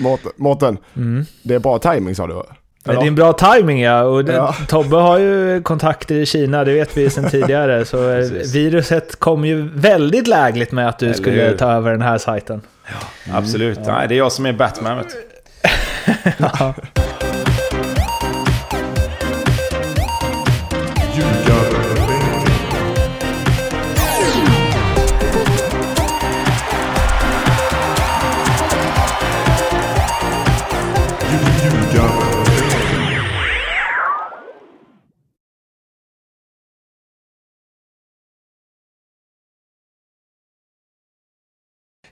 Mårten, Mårten Mm. det är bra timing sa du? Ja, Det är en bra timing ja. Och det, Ja. Tobbe har ju kontakter i Kina, det vet vi sedan tidigare. Så eh, viruset kom ju väldigt lägligt med att du Eller skulle hur? ta över den här sajten. Absolut. Nej, det är jag som är Batman. Ja.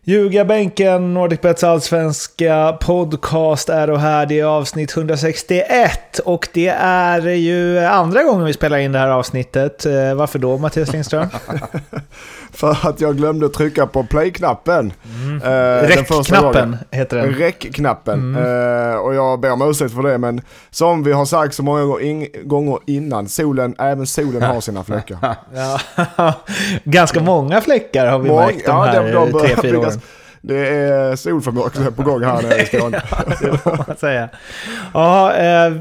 Ljugarbänken, NordicBets allsvenska podcast är och här. Det är avsnitt 161 och det är ju andra gången vi spelar in det här avsnittet. Eh, Varför då Mattias Lindström? För att jag glömde trycka på play-knappen. Eh, första gången. Räckknappen heter den. Räckknappen. Eh, och jag ber om ursäkt för det men som vi har sagt så många gånger- in- gånger innan, solen, även solen har sina fläckar. Ja. Ganska många fläckar har vi Många- märkt de ja, här de- de börjar tre, fyra åren. Det är solförmörkelse på gång här nere i Skåne. Det får man säga. Ja, eh,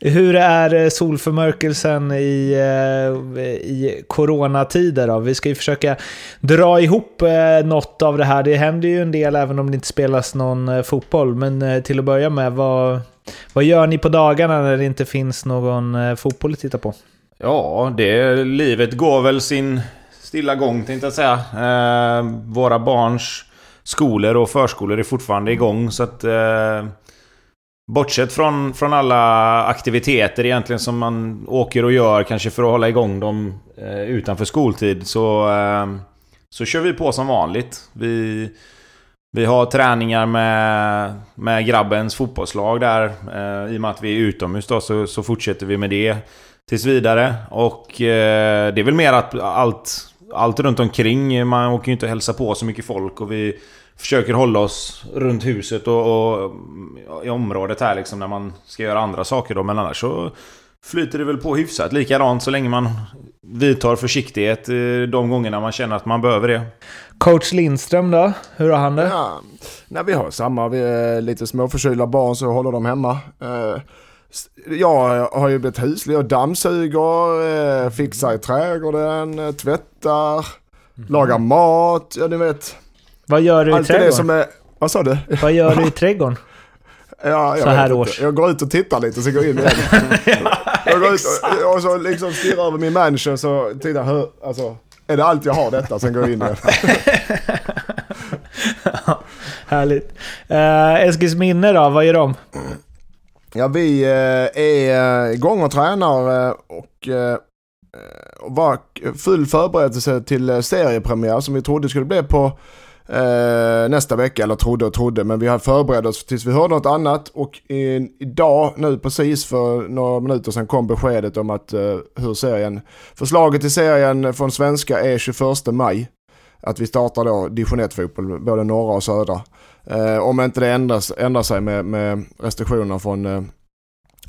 hur är solförmörkelsen i, eh, i coronatider då? Vi ska ju försöka dra ihop eh, något av det här. Det händer ju en del även om det inte spelas någon eh, fotboll. Men till att börja med, vad, vad gör ni på dagarna när det inte finns någon fotboll att titta på? Ja, det, livet går väl sin stilla gång tänkte jag säga. Eh, våra barns skolor och förskolor är fortfarande igång så att... Eh, bortsett från, från alla aktiviteter egentligen som man åker och gör kanske för att hålla igång dem eh, utanför skoltid så... Eh, så kör vi på som vanligt. Vi... Vi har träningar med, med grabbens fotbollslag där. Eh, I och med att vi är utomhus då så, så fortsätter vi med det tills vidare. Och eh, det är väl mer att allt, allt runt omkring, man åker ju inte och hälsa på så mycket folk och vi försöker hålla oss runt huset och, och i området här liksom när man ska göra andra saker då. Men annars så flyter det väl på hyfsat likadant så länge man vidtar försiktighet eh, de gångerna man känner att man behöver det. Coach Lindström då? Hur har han det? Ja, när vi har samma, vi är lite småförkylda barn så håller de hemma. Eh, Jag har ju blivit huslig, jag dammsuger, eh, fixar i trädgården, eh, tvättar, lagar mat, ja ni vet. Vad gör du i Allt det trädgården? som är, vad sa du? Vad gör du i trädgården? Ja, jag Så här inte. års. Jag går ut och tittar lite så går jag in igen. jag går ut och, och så liksom stirrar över min mansion så tittar hur, alltså, är det allt jag har detta? Sen går jag in igen. Härligt. Eh, Eskilsminne då, vad gör de? Ja, vi eh, är eh, igång och tränar eh, och var full förberedelse till seriepremiär som vi trodde skulle bli på eh, nästa vecka. Eller trodde och trodde, men vi har förberett oss tills vi hörde något annat. Och i, idag, nu precis för några minuter sedan, kom beskedet om att eh, hur serien... Förslaget till serien från svenska är 21 maj. Att vi startar då division 1-fotboll, både norra och södra. Eh, om inte det ändras, ändrar sig med, med restriktioner från, eh,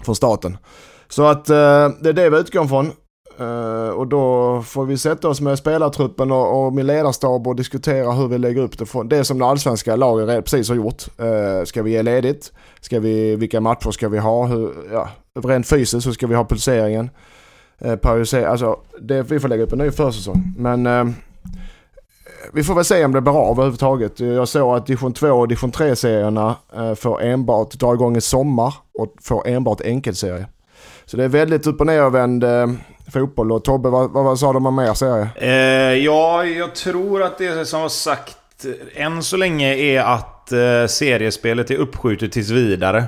från staten. Så att eh, det är det vi utgår från. Eh, och då får vi sätta oss med spelartruppen och, och min ledarstab och diskutera hur vi lägger upp det. Från, det som det allsvenska laget precis har gjort. Eh, ska vi ge ledigt? Ska vi, vilka matcher ska vi ha? Hur, ja, rent fysiskt hur ska vi ha pulseringen. Eh, periodisering, alltså det, vi får lägga upp en ny försäsong. Men eh, Eh, vi får väl se om det blir av överhuvudtaget. Jag såg att division 2 och division 3-serierna eh, får enbart dra igång i sommar och får enbart enkelserie. Så det är väldigt upp och nervänd eh, fotboll. Och Tobbe, vad, vad, vad sa de om mer serie? Eh, ja, jag tror att det som var sagt eh, än så länge är att eh, seriespelet är uppskjutet tills vidare.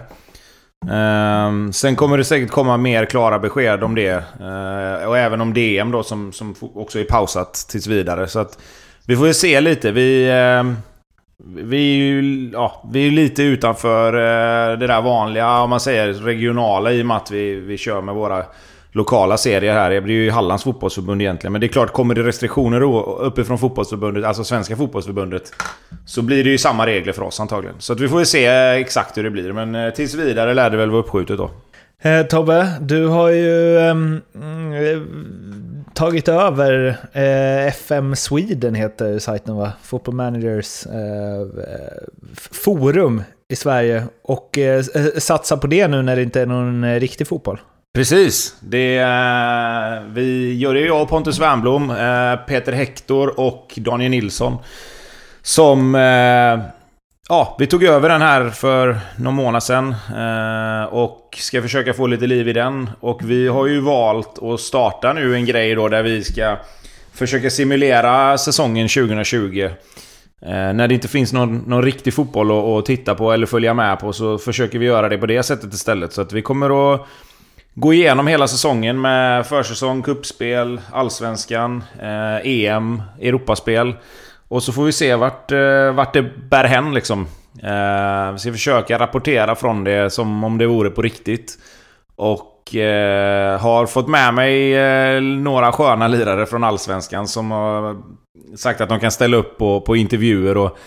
Eh, sen kommer det säkert komma mer klara besked om det. Eh, och även om DM då som, som också är pausat tills vidare. Så att vi får ju se lite. Vi, Eh, vi är ju ja, vi är lite utanför eh, det där vanliga, om man säger regionala i och med att vi, vi kör med våra lokala serier här. Det blir ju Hallands fotbollsförbund egentligen. Men det är klart, kommer det restriktioner uppifrån fotbollsförbundet, alltså Svenska fotbollsförbundet, så blir det ju samma regler för oss antagligen. Så att vi får ju se eh, exakt hur det blir. Men eh, tills vidare lär det väl vara uppskjutet då. Eh, Tobbe, du har ju ehm, mm, eh, tagit över eh, FM Sweden heter sajten va? Football Managers eh, forum i Sverige och eh, satsar på det nu när det inte är någon eh, riktig fotboll. Precis. Det, är... vi gör det jag och Pontus Wernbloom, eh, Peter Hector och Daniel Nilsson. Som... Eh, Ja, vi tog över den här för någon månad sedan. Eh, och ska försöka få lite liv i den. Och vi har ju valt att starta nu en grej då där vi ska försöka simulera säsongen 2020. Eh, när det inte finns någon, någon riktig fotboll att, att, titta på eller följa med på så försöker vi göra det på det sättet istället. Så att vi kommer att gå igenom hela säsongen med försäsong, kuppspel, allsvenskan, eh, EM, Europaspel. Och så får vi se vart, eh, vart det bär hän liksom. Eh, vi ska försöka rapportera från det som om det vore på riktigt. Och eh, har fått med mig eh, några sköna lirare från Allsvenskan som har sagt att de kan ställa upp på, på intervjuer och,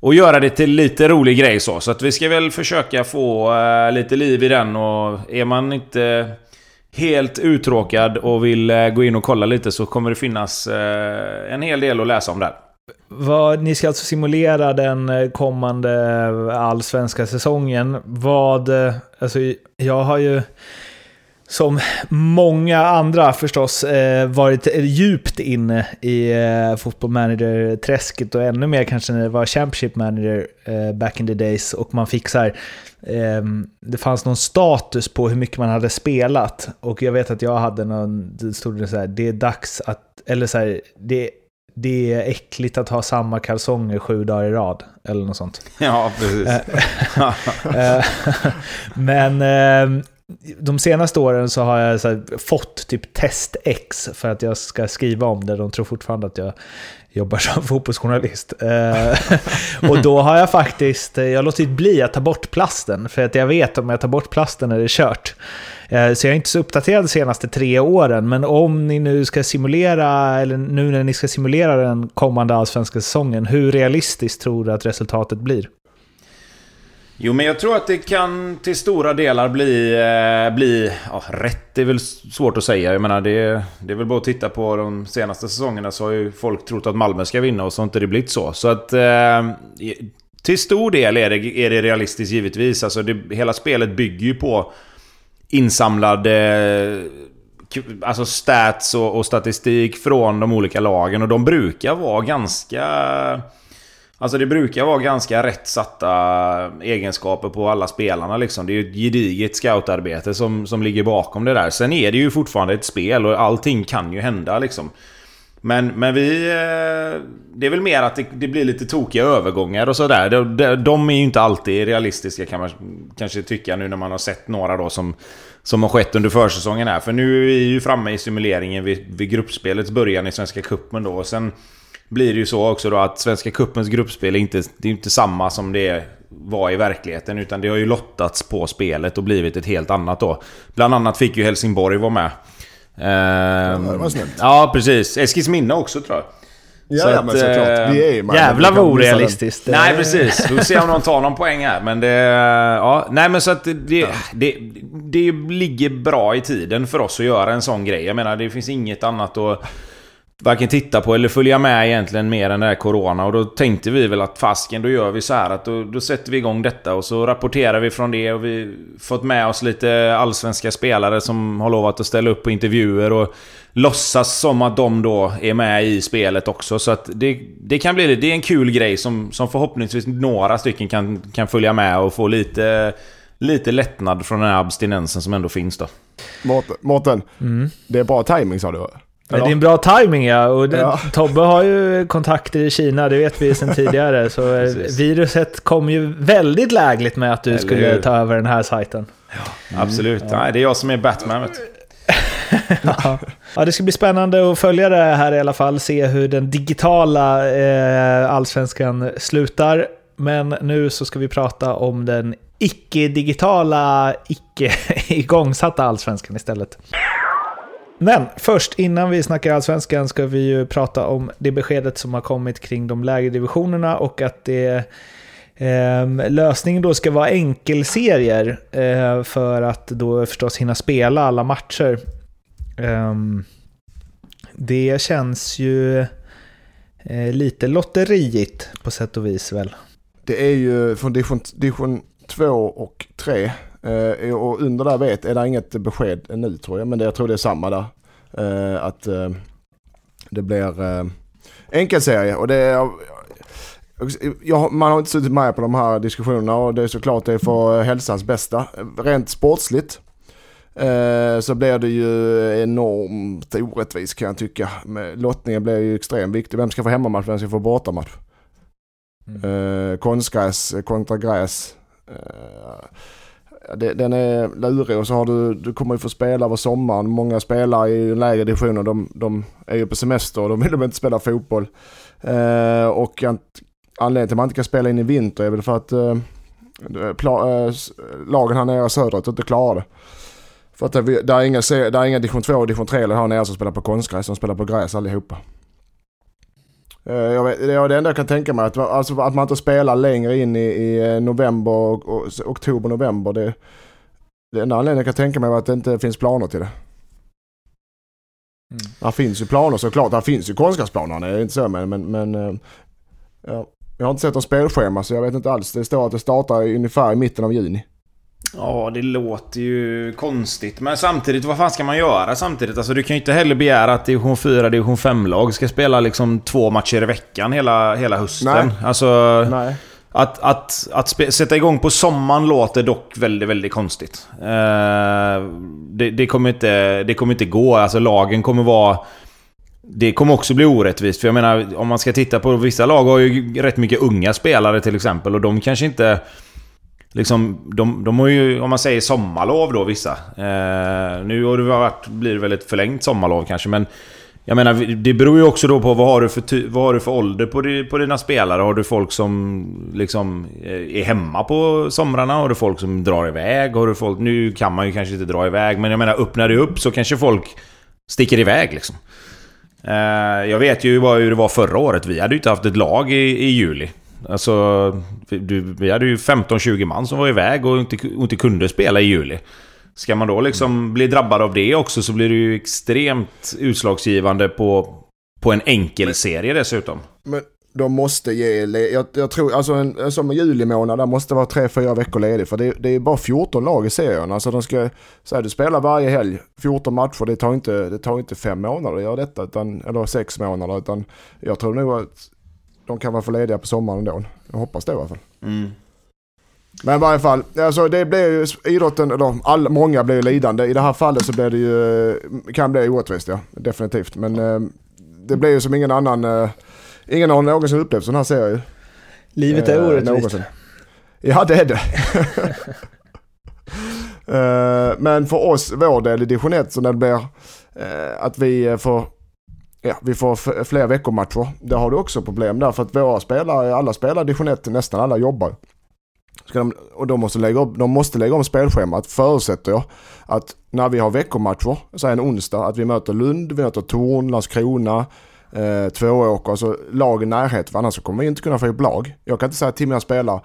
och göra det till lite rolig grej så. Så att vi ska väl försöka få eh, lite liv i den och är man inte helt uttråkad och vill eh, gå in och kolla lite så kommer det finnas eh, en hel del att läsa om där. Vad, ni ska alltså simulera den eh, kommande eh, allsvenska säsongen. Vad, eh, alltså jag har ju som många andra förstås varit djupt inne i eh, Football Manager-träsket och ännu mer kanske när det var Championship Manager back in the days och man fick så här, ehm, det fanns någon status på hur mycket man hade spelat och jag vet att jag hade någon, det stod det så här, det är dags att, eller så här, det det är äckligt att ha samma kalsonger sju dagar i rad. Eller något sånt. Ja, precis. Eh, men ehm, de senaste åren så har jag så fått typ test X för att jag ska skriva om det. De tror fortfarande att jag jobbar som fotbollsjournalist. Eh, och då har jag faktiskt, jag har låtit bli att ta bort plasten. För att jag vet om jag tar bort plasten är det kört. Eh, så jag är inte så uppdaterad de senaste tre åren. Men om ni nu ska simulera, eller nu när ni ska simulera den kommande allsvenska säsongen, hur realistiskt tror du att resultatet blir? Jo, men jag tror att det kan till stora delar bli... Eh, bli ja, rätt är väl svårt att säga. Jag menar, det, det är väl bara att titta på de senaste säsongerna så har ju folk trott att Malmö ska vinna och så har inte det blivit så. Så att... Eh, till stor del är det, är det realistiskt givetvis. Alltså det, hela spelet bygger ju på Insamlade eh, alltså stats och, och statistik från de olika lagen och de brukar vara ganska Alltså det brukar vara ganska rätt satta egenskaper på alla spelarna liksom. Det är ju ett gediget scoutarbete som, som ligger bakom det där. Sen är det ju fortfarande ett spel och allting kan ju hända liksom. Men, men vi... Eh, det är väl mer att det, det blir lite tokiga övergångar och sådär. De, de, är ju inte alltid realistiska kan man kanske tycka nu när man har sett några då som, som har skett under försäsongen här. För nu är vi ju framme i simuleringen vid, vid gruppspelets början i Svenska Cupen då. Och sen blir det ju så också då att Svenska Kuppens gruppspel är inte, det är inte samma som det var i verkligheten. Utan det har ju lottats på spelet och blivit ett helt annat då. Bland annat fick ju Helsingborg vara med. Ehm, ja, det var snällt. Ja, precis. Eskilsminna också tror jag. Ja, så ja men såklart. Eh, vi är Jävlar vad orealistiskt. Nej, precis. Vi får se om de tar någon poäng här. Men det... Ja, nej men så att det, ja. det, det ligger bra i tiden för oss att göra en sån grej. Jag menar, det finns inget annat att varken titta på eller följa med egentligen mer än det här Corona. Och då tänkte vi väl att fasken, då gör vi så här att då, då sätter vi igång detta och så rapporterar vi från det. Och vi fått med oss lite allsvenska spelare som har lovat att ställa upp på intervjuer och låtsas som att de då är med i spelet också. Så att det, det kan bli det är en kul grej som, som förhoppningsvis några stycken kan, kan följa med och få lite, lite lättnad från den här abstinensen som ändå finns då. Mårten, mm. det är bra timing sa du? Ja. Det är en bra timing ja. Och det, ja. Tobbe har ju kontakter i Kina, det vet vi sedan tidigare. Så eh, viruset kom ju väldigt lägligt med att du Eller skulle hur? ta över den här sajten. Ja, mm. Absolut. Ja. Nej, det är jag som är Batman vet ja. ja, det ska bli spännande att följa det här i alla fall. Se hur den digitala eh, allsvenskan slutar. Men nu så ska vi prata om den icke-digitala, icke-igångsatta allsvenskan istället. Men först, innan vi snackar allsvenskan, ska vi ju prata om det beskedet som har kommit kring de lägre divisionerna och att det eh, lösningen då ska vara enkelserier eh, för att då förstås hinna spela alla matcher. Eh, det känns ju eh, lite lotteriigt på sätt och vis väl. det är ju från division, division 2 och 3. Eh, och under där vet, är det inget besked nu tror jag. Men det, jag tror det är samma där. Eh, att eh, det blir eh, enkelserie. Och det är, jag, man har inte suttit med på de här diskussionerna och det är såklart det är för hälsans bästa. Rent sportsligt eh, så blir det ju enormt orättvist kan jag tycka. Lottningen blir ju extremt viktig. Vem ska få hemmamatch, vem ska få bortamatch? Mm. Eh, konstgräs kontra gräs. Den är lurig och så har du, du kommer ju få spela över sommaren. Många spelare i lägre divisioner de, de är ju på semester och de vill inte spela fotboll. Eh, och anledningen till att man inte kan spela in i vinter är väl för att eh, eh lagen här nere söderut inte klarar det. För att det, det, är inga, det är inga division 2 och division 3 eller här nere som spelar på konstgräs. De spelar på gräs allihopa. Uh, jag vet, det är det enda jag kan tänka mig. Att, alltså, att man inte spelar längre in i, i november, och, och, oktober, november. Det, det enda anledningen jag kan tänka mig är att det inte finns planer till det. Mm. Här finns ju planer såklart. Här finns ju konstgräsplaner. Det är inte så men, men, men uh, ja. Jag har inte sett något spelschema så jag vet inte alls. Det står att det startar ungefär i mitten av juni. Ja, det låter ju konstigt. Men samtidigt, vad fan ska man göra samtidigt? Alltså, du kan ju inte heller begära att division 4, division 5-lag ska spela liksom två matcher i veckan hela, hela hösten. Nej. Alltså, Nej. Att, att, att sätta igång på sommaren låter dock väldigt, väldigt konstigt. Uh, det, det, kommer inte, det kommer inte gå. Alltså lagen kommer vara det kommer också bli orättvist. För jag menar, om man ska titta på... Vissa lag har ju rätt mycket unga spelare till exempel. Och de kanske inte... Liksom, de, de har ju, om man säger sommarlov då, vissa. Eh, nu har det varit, blir det väl ett förlängt sommarlov kanske, men... Jag menar, det beror ju också då på vad har du för, vad har du för ålder på, di, på dina spelare. Har du folk som liksom eh, är hemma på somrarna? Har du folk som drar iväg? Har du folk... Nu kan man ju kanske inte dra iväg, men jag menar, öppnar det upp så kanske folk sticker iväg liksom. Eh, jag vet ju bara hur det var förra året. Vi hade ju inte haft ett lag i, i juli. Alltså, vi hade ju 15-20 man som var iväg och inte, inte kunde spela i juli. Ska man då liksom bli drabbad av det också så blir det ju extremt utslagsgivande på, på en enkel serie dessutom. Men de måste ge, jag, jag tror, alltså en, som en juli månad, där måste vara 3-4 veckor ledig. För det, det, är bara 14 lag i serien. Alltså de ska, så här, du spelar varje helg, 14 matcher, det tar inte, det tar inte fem månader att göra detta. Utan, eller sex månader. Utan jag tror nog att de kan vara för lediga på sommaren ändå. Jag hoppas det i alla fall. Mm. Men i varje fall, alltså det blir ju idrotten, eller all, många blir lidande. I det här fallet så blir det ju, kan bli orättvist ja, definitivt. Men eh, det blir ju som ingen annan eh, Ingen har någonsin upplevt sån här serie. Livet är eh, orättvist. Ja, det är det. eh, men för oss, vår del i division 1, så när det blir eh, att vi får Ja, vi får fler veckomatcher. Det har du också problem där för att våra spelare, alla spelar division 1, nästan alla jobbar. Ska de, och de måste, lägga upp, de måste lägga om spelschemat förutsätter jag. Att när vi har veckomatcher, säg en onsdag, att vi möter Lund, vi möter Torn, Landskrona, eh, tvååker, alltså lag i närhet. För annars så kommer vi inte kunna få ihop lag. Jag kan inte säga till mina spelare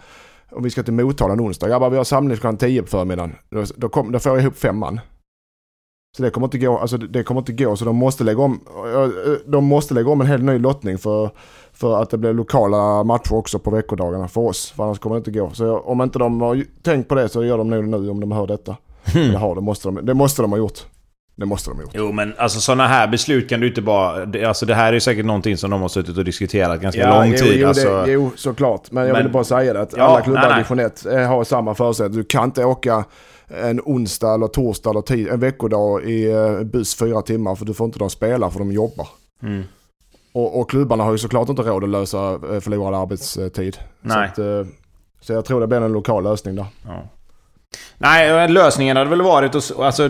om vi ska till Motala en onsdag. Grabbar vi har samling klockan 10 på förmiddagen. Då, då, kom, då får jag ihop fem man. Så det kommer inte gå, alltså det kommer inte gå så de måste lägga om, de måste lägga om en helt ny lottning för, för att det blir lokala matcher också på veckodagarna för oss. För annars kommer det inte gå. Så om inte de har tänkt på det så gör de nog nu om de hör detta. Mm. Det, har, det, måste de, det måste de ha gjort. Det måste de ha gjort. Jo, men alltså sådana här beslut kan du inte bara... Alltså det här är säkert någonting som de har suttit och diskuterat ganska ja, lång jo, tid. Jo, alltså. det, jo, såklart. Men jag men, ville bara säga det att ja, alla klubbar i division 1 har samma förutsättningar. Du kan inte åka en onsdag eller torsdag eller tid, en veckodag i uh, buss fyra timmar för du får inte de spela för de jobbar. Mm. Och, och klubbarna har ju såklart inte råd att lösa uh, förlorad arbetstid. Nej. Så, att, så jag tror det blir en lokal lösning där. Ja. Nej, eh, lösningen hade väl varit... Att, alltså,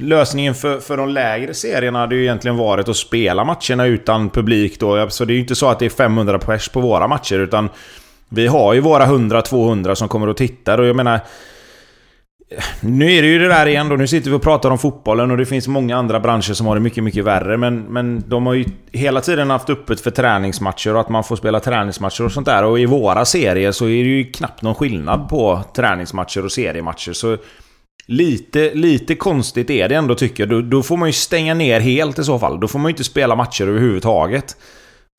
lösningen för, för de lägre serierna hade ju egentligen varit att spela matcherna utan publik då. Så det är ju inte så att det är 500 pers på våra matcher, utan... Vi har ju våra 100-200 som kommer och tittar och jag menar... Nu är det ju det där igen då, nu sitter vi och pratar om fotbollen och det finns många andra branscher som har det mycket, mycket värre. Men, men de har ju hela tiden haft öppet för träningsmatcher och att man får spela träningsmatcher och sånt där. Och i våra serier så är det ju knappt någon skillnad på träningsmatcher och seriematcher. Så lite, lite konstigt är det ändå tycker jag. Då, då får man ju stänga ner helt i så fall. Då får man ju inte spela matcher överhuvudtaget.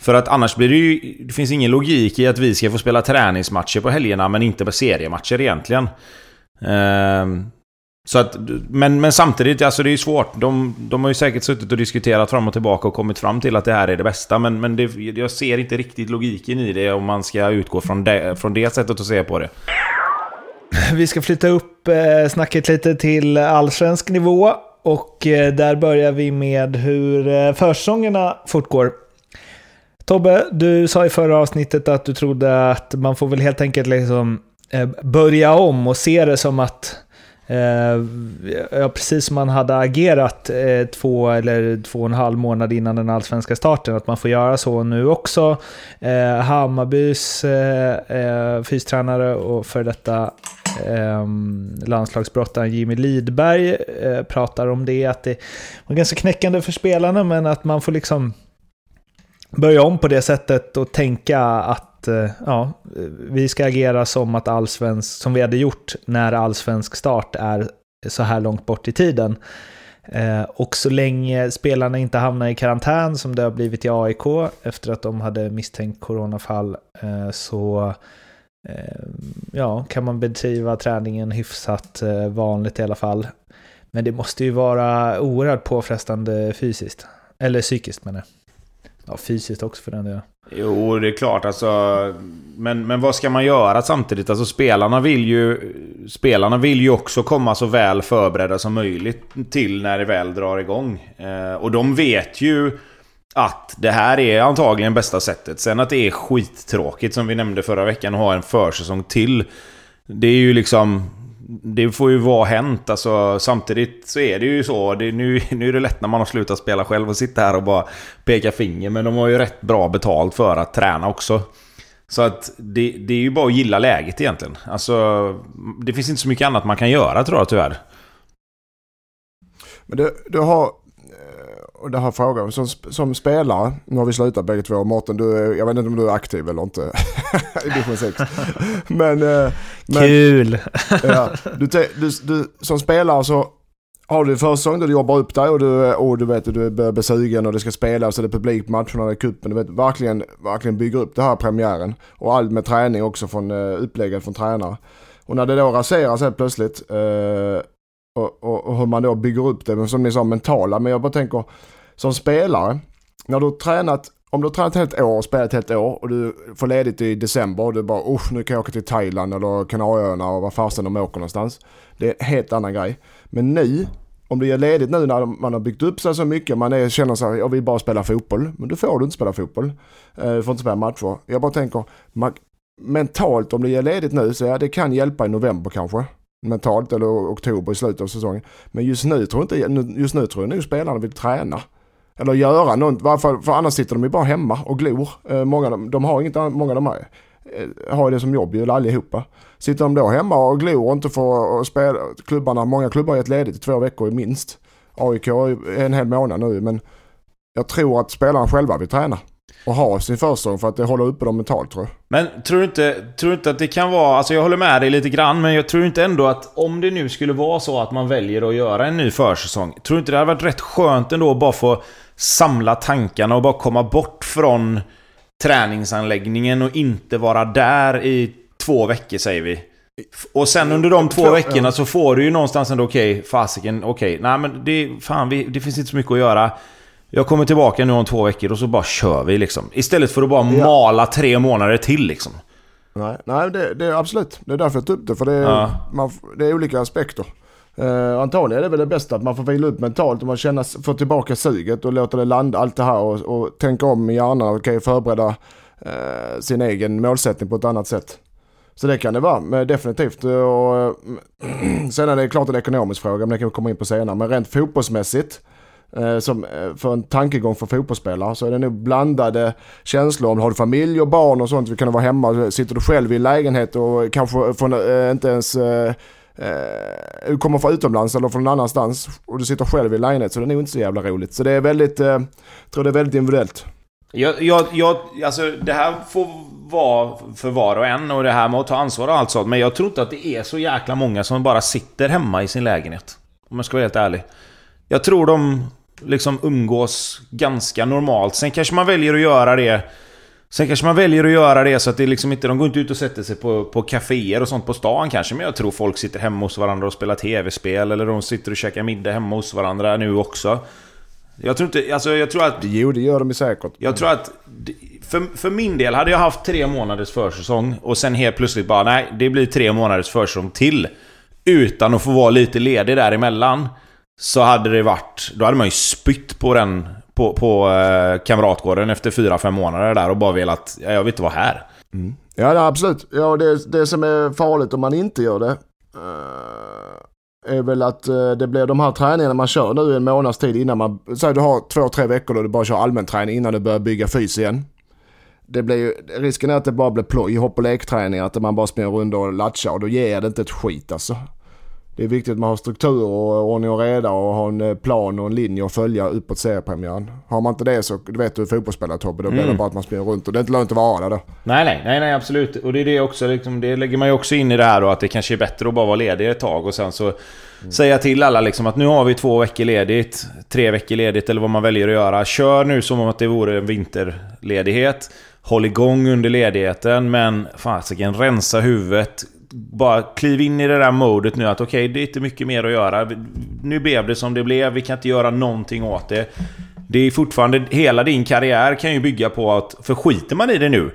För att annars blir det ju... Det finns ingen logik i att vi ska få spela träningsmatcher på helgerna men inte på seriematcher egentligen. Ehm, så att, men, men samtidigt, alltså det är ju svårt. De, de har ju säkert suttit och diskuterat fram och tillbaka och kommit fram till att det här är det bästa. Men, men det, jag ser inte riktigt logiken i det om man ska utgå från det, från det sättet att se på det. Vi ska flytta upp eh, snacket lite till allsvensk nivå. Och eh, där börjar vi med hur eh, försäsongerna fortgår. Tobbe, du sa i förra avsnittet att du trodde att man får väl helt enkelt liksom Eh, börja om och se det som att eh, ja, precis som man hade agerat eh, två eller två och en halv månad innan den allsvenska starten, att man får göra så nu också. Hammarbys fystränare och för detta landslagsbrottaren Jimmy Lidberg pratar om det, att det var ganska knäckande för spelarna, men att man får liksom börja om på det sättet och tänka att Eh, ja, vi ska agera som att allsvensk, som vi hade gjort när allsvensk start är så här långt bort i tiden. Eh, och så länge spelarna inte hamnar i karantän som det har blivit i AIK efter att de hade misstänkt coronafall eh, så ja, kan man bedriva träningen hyfsat vanligt i alla fall. Men det måste ju vara oerhört påfrestande fysiskt. Eller psykiskt menar jag. Ja, fysiskt också för den delen. Jo, det är klart alltså. Men, men vad ska man göra samtidigt? Alltså spelarna vill ju... Spelarna vill ju också komma så väl förberedda som möjligt till när det väl drar igång. Eh, och de vet ju att det här är antagligen bästa sättet. Sen att det är skittråkigt som vi nämnde förra veckan att ha en försäsong till. Det är ju liksom det får ju vara hänt. Alltså, samtidigt så är det ju så. Det, nu, nu är det lätt när man har slutat spela själv och sitta här och bara peka finger. Men de har ju rätt bra betalt för att träna också. Så att det, det är ju bara att gilla läget egentligen. Alltså, det finns inte så mycket annat man kan göra tror jag tyvärr. Men du, du har eh, och det här frågan, som, som spelare, nu har vi slutat bägge två, Mårten, du, jag vet inte om du är aktiv eller inte i division 6. Men, eh, men, Kul! ja, du, du, du, som spelare så har du försäsong där du jobbar upp dig och du, och du vet du börjar bli sugen och det ska spelas och det är publik på matcherna, är cupen. Du vet, verkligen, verkligen bygger upp det här premiären. Och allt med träning också från uh, upplägget från tränare. Och när det då raseras helt plötsligt uh, och, och, och, hur man då bygger upp det, men som ni sa mentala. Men jag bara tänker som spelare, när du har tränat, om du har tränat ett år och spelat ett helt år och du får ledigt i december och du bara usch nu kan jag åka till Thailand eller Kanarieöarna och vad fasen de åker någonstans. Det är en helt annan grej. Men nu, om du ger ledigt nu när man har byggt upp sig så mycket, man är, känner sig, jag vill bara spela fotboll. Men då får du inte spela fotboll. Eh, du får inte spela matcher. Jag bara tänker, man, mentalt om du ger ledigt nu så ja, det kan hjälpa i november kanske mentalt eller oktober i slutet av säsongen. Men just nu tror jag inte, just nu tror jag nog spelarna vill träna. Eller göra något, varför, för annars sitter de ju bara hemma och glor. Eh, många, de, de har inget många de här, eh, har det som jobb ju allihopa. Sitter de då hemma och glor och inte får eh, spela, klubbarna, många klubbar har gett ledigt i två veckor minst. AIK en hel månad nu men jag tror att spelarna själva vill träna och ha sin försäsong för att det håller uppe dem mentalt tror jag. Men tror du inte, tror du inte att det kan vara... Alltså jag håller med dig lite grann, men jag tror inte ändå att om det nu skulle vara så att man väljer att göra en ny försäsong. Tror du inte det hade varit rätt skönt ändå att bara få samla tankarna och bara komma bort från träningsanläggningen och inte vara där i två veckor säger vi. Och sen under de två veckorna så får du ju någonstans ändå okej, okay, fasiken, okej, okay, nej men det, fan, vi, det finns inte så mycket att göra. Jag kommer tillbaka nu om två veckor och så bara kör vi liksom. Istället för att bara ja. mala tre månader till liksom. Nej, nej det, det är absolut. Det är därför jag tog upp det. För det är, ja. man, det är olika aspekter. Uh, antagligen är det väl det bästa att man får vila upp mentalt och man känner, får tillbaka suget och låter det landa allt det här och, och tänka om i hjärnan och kan ju förbereda uh, sin egen målsättning på ett annat sätt. Så det kan det vara, men definitivt. Eh, och, sen är det klart en ekonomisk fråga, men det kan vi komma in på senare. Men rent fotbollsmässigt som för en tankegång för fotbollsspelare så är det nog blandade känslor. Om du har familj och barn och sånt, vi kan vara hemma, sitter du själv i lägenhet och kanske inte ens Eh, du kommer från utomlands eller från någon annanstans och du sitter själv i lägenhet så det är nog inte så jävla roligt. Så det är väldigt, eh, jag tror det är väldigt individuellt. Jag, jag, jag, alltså det här får vara för var och en och det här med att ta ansvar och allt sånt. Men jag tror inte att det är så jäkla många som bara sitter hemma i sin lägenhet. Om jag ska vara helt ärlig. Jag tror de liksom umgås ganska normalt. Sen kanske man väljer att göra det Sen kanske man väljer att göra det så att det liksom inte, de går inte ut och sätter sig på, på kaféer och sånt på stan kanske. Men jag tror folk sitter hemma hos varandra och spelar tv-spel. Eller de sitter och käkar middag hemma hos varandra nu också. Jag tror inte, alltså jag tror att... Jo, det gör de ju säkert. Jag tror att... För, för min del, hade jag haft tre månaders försäsong och sen helt plötsligt bara nej, det blir tre månaders försäsong till. Utan att få vara lite ledig däremellan. Så hade det varit... Då hade man ju spytt på den på, på eh, Kamratgården efter fyra fem månader där och bara velat... Jag vill inte vara här. Mm. Ja, absolut. Ja, det, det som är farligt om man inte gör det eh, är väl att eh, det blir de här träningarna man kör nu en månads tid innan man... Säg du har två, tre veckor då du bara kör allmän träning innan du börjar bygga fys igen. Det blir ju, risken är att det bara blir ploj, hopp och lekträningar, att man bara springer runt och latchar och då ger det inte ett skit alltså det är viktigt att man har struktur och ordning och reda och har en eh, plan och en linje att följa uppåt seriepremiären. Har man inte det så du vet du fotbollsspelare Tobbe, då blir Mm. det bara att man springer runt och det är inte lönt att vara där. Nej, nej, nej, nej, absolut. Och det är det också, liksom, det lägger man ju också in i det här då, att det kanske är bättre att bara vara ledig ett tag och sen så säga till alla liksom att nu har vi två veckor ledigt, tre veckor ledigt eller vad man väljer att göra. Kör nu som om att det vore en vinterledighet. Håll igång under ledigheten, men fasiken rensa huvudet. Bara kliv in i det där modet nu att okej, det är inte mycket mer att göra. Nu blev det som det blev, vi kan inte göra någonting åt det. Det är fortfarande, hela din karriär kan ju bygga på att, för skiter man i det nu,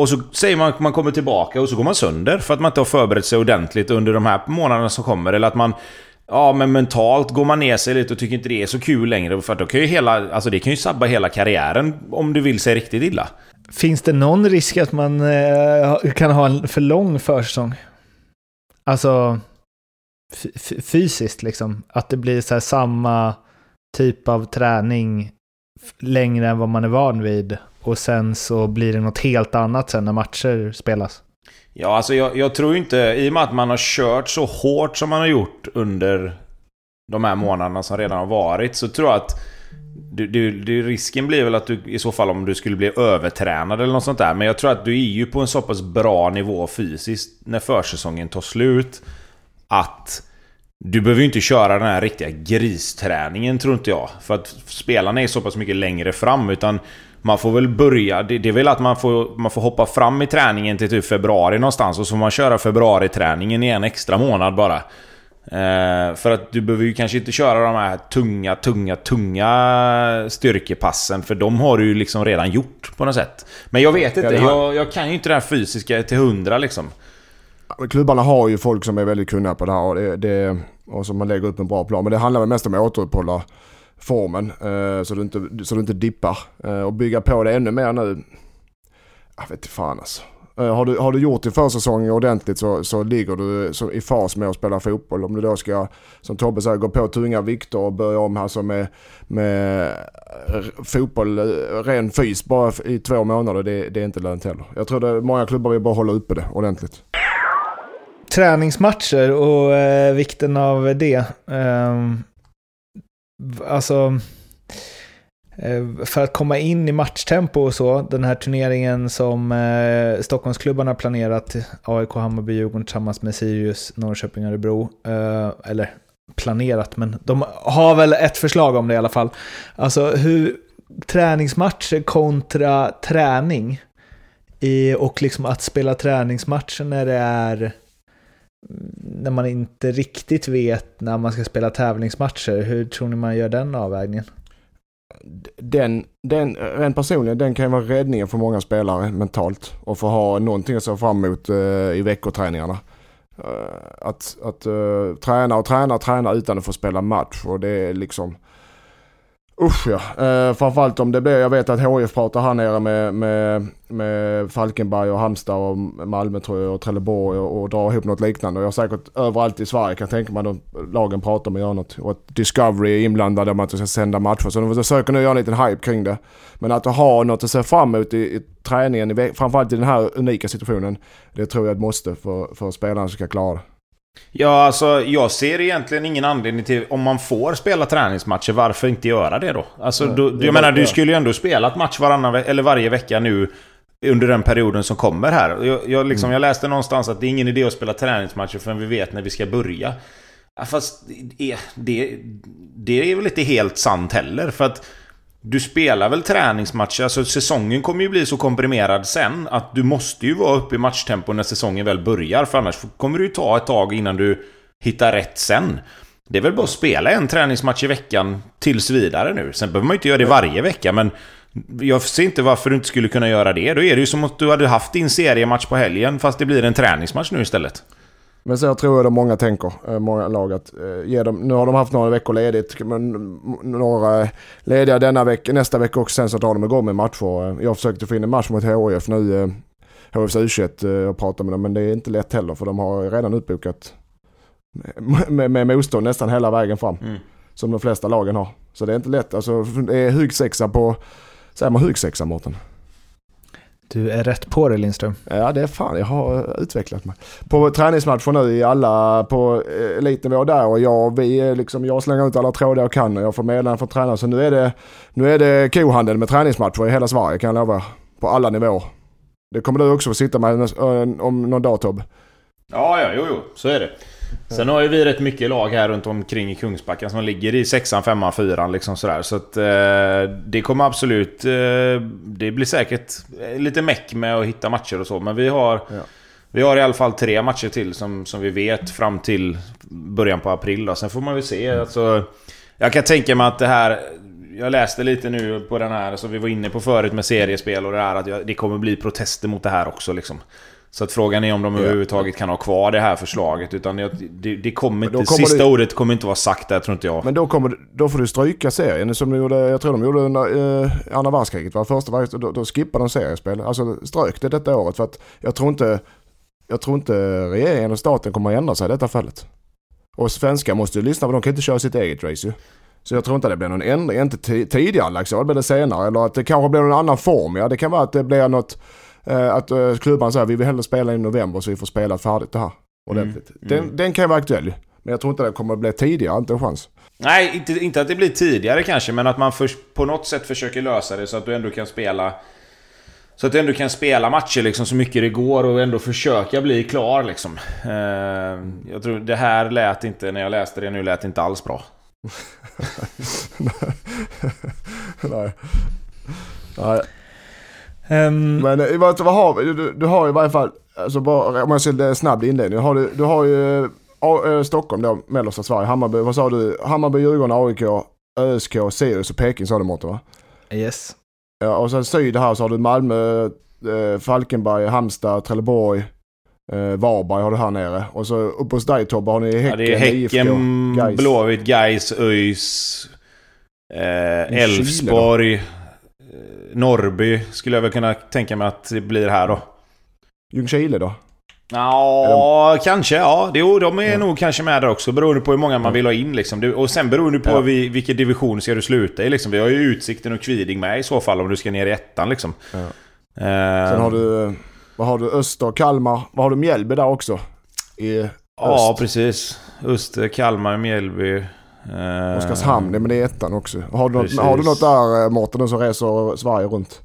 och så säger man att man kommer tillbaka och så går man sönder för att man inte har förberett sig ordentligt under de här månaderna som kommer. Eller att man... Ja, men mentalt går man ner sig lite och tycker inte det är så kul längre. För att då kan ju hela... Alltså det kan ju sabba hela karriären om du vill sig riktigt illa. Finns det någon risk att man eh, kan ha en för lång försäsong? Alltså fysiskt liksom. Att det blir så här samma typ av träning längre än vad man är van vid. Och sen så blir det något helt annat sen när matcher spelas. Ja, alltså jag, jag tror inte... I och med att man har kört så hårt som man har gjort under de här månaderna som redan har varit så tror jag att du, du, du, risken blir väl att du i så fall om du skulle bli övertränad eller något sånt där. Men jag tror att du är ju på en så pass bra nivå fysiskt när försäsongen tar slut. Att du behöver ju inte köra den här riktiga gristräningen tror inte jag. För att spelarna är så pass mycket längre fram. Utan man får väl börja... Det, det är väl att man får, man får hoppa fram i träningen till typ februari någonstans. Och så får man köra februariträningen i en extra månad bara. Eh, för att du behöver ju kanske inte köra de här tunga, tunga, tunga styrkepassen. För de har du ju liksom redan gjort på något sätt. Men jag vet inte. Jag, jag kan ju inte det här fysiska till hundra liksom. Klubbarna har ju folk som är väldigt kunniga på det här och, det, det, och som man lägger upp en bra plan. Men det handlar väl mest om att återuppehålla formen eh, så, du inte, så du inte dippar. Eh, och bygga på det ännu mer nu. Jag vet inte fan alltså. Eh, har, du, har du gjort din försäsong ordentligt så, så ligger du så i fas med att spela fotboll. Om du då ska, som Tobbe säger, gå på tunga vikter och börja om alltså med, med eh, fotboll, eh, ren fys bara i två månader, det, det är inte lönt heller. Jag tror att många klubbar vill bara hålla uppe det ordentligt träningsmatcher och eh, vikten av det. Eh, alltså, Eh, för att komma in i matchtempo och så, den här turneringen som eh, Stockholmsklubbarna planerat, AIK, Hammarby, Djurgården tillsammans med Sirius, Norrköping, Örebro, eh, eller planerat, men de har väl ett förslag om det i alla fall. Alltså hur träningsmatcher kontra träning och liksom att spela träningsmatcher när det är när man inte riktigt vet när man ska spela tävlingsmatcher. Hur tror ni man gör den avvägningen? Den, den, rent personligen, den kan ju vara räddningen för många spelare mentalt. Och få ha någonting att se fram emot uh, i veckoträningarna. Uh, att att uh, träna och träna och träna utan att få spela match. Och det är liksom... Usch ja. Eh, framförallt om det blir, jag vet att HIF pratar här nere med, med, med Falkenberg och Halmstad och Malmö tror jag och Trelleborg och, och drar ihop något liknande. Och jag har säkert överallt i Sverige kan tänka mig att lagen pratar om att göra något. Och att Discovery är inblandade om att de ska sända matcher. Så de försöker nu göra en liten hype kring det. Men att ha något att se fram emot i, i träningen, i, framförallt i den här unika situationen. Det tror jag är ett måste för, för spelarna som ska klara det. Ja, alltså jag ser egentligen ingen anledning till, om man får spela träningsmatcher, varför inte göra det då? Alltså, Nej, då, det jag menar, du skulle ju ändå spelat match varannan, eller varje vecka nu under den perioden som kommer här. Jag, jag, liksom, Mm. jag läste någonstans att det är ingen idé att spela träningsmatcher förrän vi vet när vi ska börja. Ja, fast det, det, det är väl inte helt sant heller. För att du spelar väl träningsmatcher, alltså säsongen kommer ju bli så komprimerad sen att du måste ju vara uppe i matchtempo när säsongen väl börjar. För annars kommer det ju ta ett tag innan du hittar rätt sen. Det är väl bara att spela en träningsmatch i veckan tills vidare nu. Sen behöver man ju inte göra det varje vecka, men jag ser inte varför du inte skulle kunna göra det. Då är det ju som att du hade haft din seriematch på helgen, fast det blir en träningsmatch nu istället. Men så tror jag att många tänker, eh, många lag att eh, ge dem, nu har de haft några veckor ledigt, men några lediga denna vecka, nästa vecka och sen så drar de igång med matcher. Jag försökte få in en match mot HIF nu, HFs U21 och prata med dem, men det är inte lätt heller för de har redan utbokat med, med motstånd nästan hela vägen fram. Mm. Som de flesta lagen har. Så det är inte lätt. Alltså det är hugsexa på, säger man hugsexa Mårten? Du är rätt på det Lindström. Ja det är fan, jag har utvecklat mig. På träningsmatcher nu i alla på elitnivå där och jag, vi liksom, jag slänger ut alla trådar jag kan och jag får meddelanden från tränare. Så nu är det, nu är det kohandel med träningsmatcher i hela Sverige kan jag lova. På alla nivåer. Det kommer du också få sitta med om någon dag Tobbe. Ja, ja, jo, jo, så är det. Sen har ju vi rätt mycket lag här runt omkring i Kungsbacka som ligger i sexan, femman, fyran liksom sådär. Så att eh, det kommer absolut... Eh, det blir säkert lite meck med att hitta matcher och så. Men vi har... Ja. Vi har i alla fall tre matcher till som, som vi vet fram till början på april. Då. Sen får man väl se. Alltså, jag kan tänka mig att det här... Jag läste lite nu på den här, som vi var inne på förut med seriespel och det här, att det kommer bli protester mot det här också liksom. Så att frågan är om de överhuvudtaget kan ha kvar det här förslaget. Utan det, det kommer inte, kommer sista det, ordet kommer inte vara sagt där tror inte jag. Men då, kommer, då får du stryka serien som de gjorde, jag tror de gjorde under eh, andra världskriget. Var första världskriget, då, då skippade de seriespel. Alltså strök det detta året för att jag tror inte, jag tror inte regeringen och staten kommer att ändra sig i detta fallet. Och svenskar måste ju lyssna för de kan inte köra sitt eget race ju. Så jag tror inte det blir någon ändring, inte tidigare liksom, det blir det senare. Eller att det kanske blir någon annan form. Ja, det kan vara att det blir något att uh, klubban säger vi vill hellre spela i november så vi får spela färdigt det här ordentligt. Mm. Den, mm. den kan ju vara aktuell. Men jag tror inte det kommer att bli tidigare, inte en chans. Nej, inte, inte att det blir tidigare kanske, men att man först på något sätt försöker lösa det så att du ändå kan spela... Så att du ändå kan spela matcher liksom så mycket det går och ändå försöka bli klar liksom. Uh, jag tror det här lät inte, när jag läste det nu, lät inte alls bra. Nej. Nej. Um, Men eh, vad, vad har vi? Du, du, har i varje fall, alltså bara, om jag ser snabb inledning. Du har, du, du har ju äh, Stockholm då, mellersta Sverige. Hammarby, vad sa du? Hammarby, Djurgården, AIK, ÖSK, Sirius och Peking sa du Mårten va? Yes. Ja, och sen syd här så har du Malmö, äh, Falkenberg, Halmstad, Trelleborg. Eh, Varberg har du här nere. Och så uppe hos dig Tobbe har ni Häcken, ja, det är Häcken, Blåvitt, Gais, ÖIS, Elfsborg. Eh, Norrby skulle jag väl kunna tänka mig att det blir här då. Ljungskile då? Ja, de... kanske. Ja, jo, de är ja. nog kanske med där också. Beroende på hur många man vill ha in liksom. Och sen beroende på ja. vi, vilken division ska du sluta i liksom. Vi har ju Utsikten och Kviding med i så fall om du ska ner i ettan liksom. Ja. Uh... Sen har du... Vad har du? Öster, Kalmar. Vad har du? Mjällby där också? I öst. Ja, precis. Öster, Kalmar, Mjällby. Eh, Oskarshamn, men det är ettan också. Har du, något, har du något där eh, Mårten som reser Sverige runt?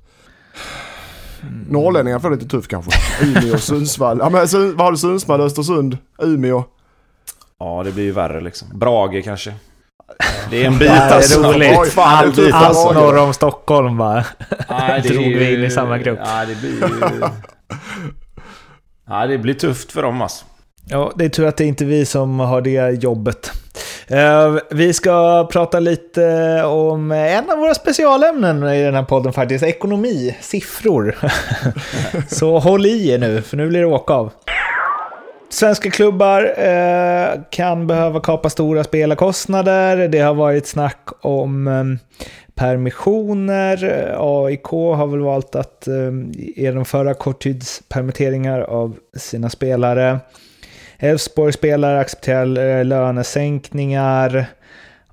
Mm. Norrlänningar får det lite tufft kanske. Umeå, Sundsvall. Ja, men, vad har du? Sundsvall, Östersund, Umeå? Ja, det blir ju värre liksom. Brage kanske. Det är en bit alltså. Det är roligt. Fan, allt, allt norr om Stockholm bara. Nej, det drog vi in i samma grupp. Ja, det blir ju... Ja, det blir tufft för dem alltså. Ja, det är tur att det är inte är vi som har det jobbet. Eh, vi ska prata lite om en av våra specialämnen i den här podden faktiskt, ekonomi, siffror. Så håll i er nu, för nu blir det åka av. Svenska klubbar eh, kan behöva kapa stora spelarkostnader. Det har varit snack om ehm, permissioner. AIK har väl valt att ehm, genomföra korttidspermitteringar av sina spelare. Elfsborg spelare accepterar eh, lönesänkningar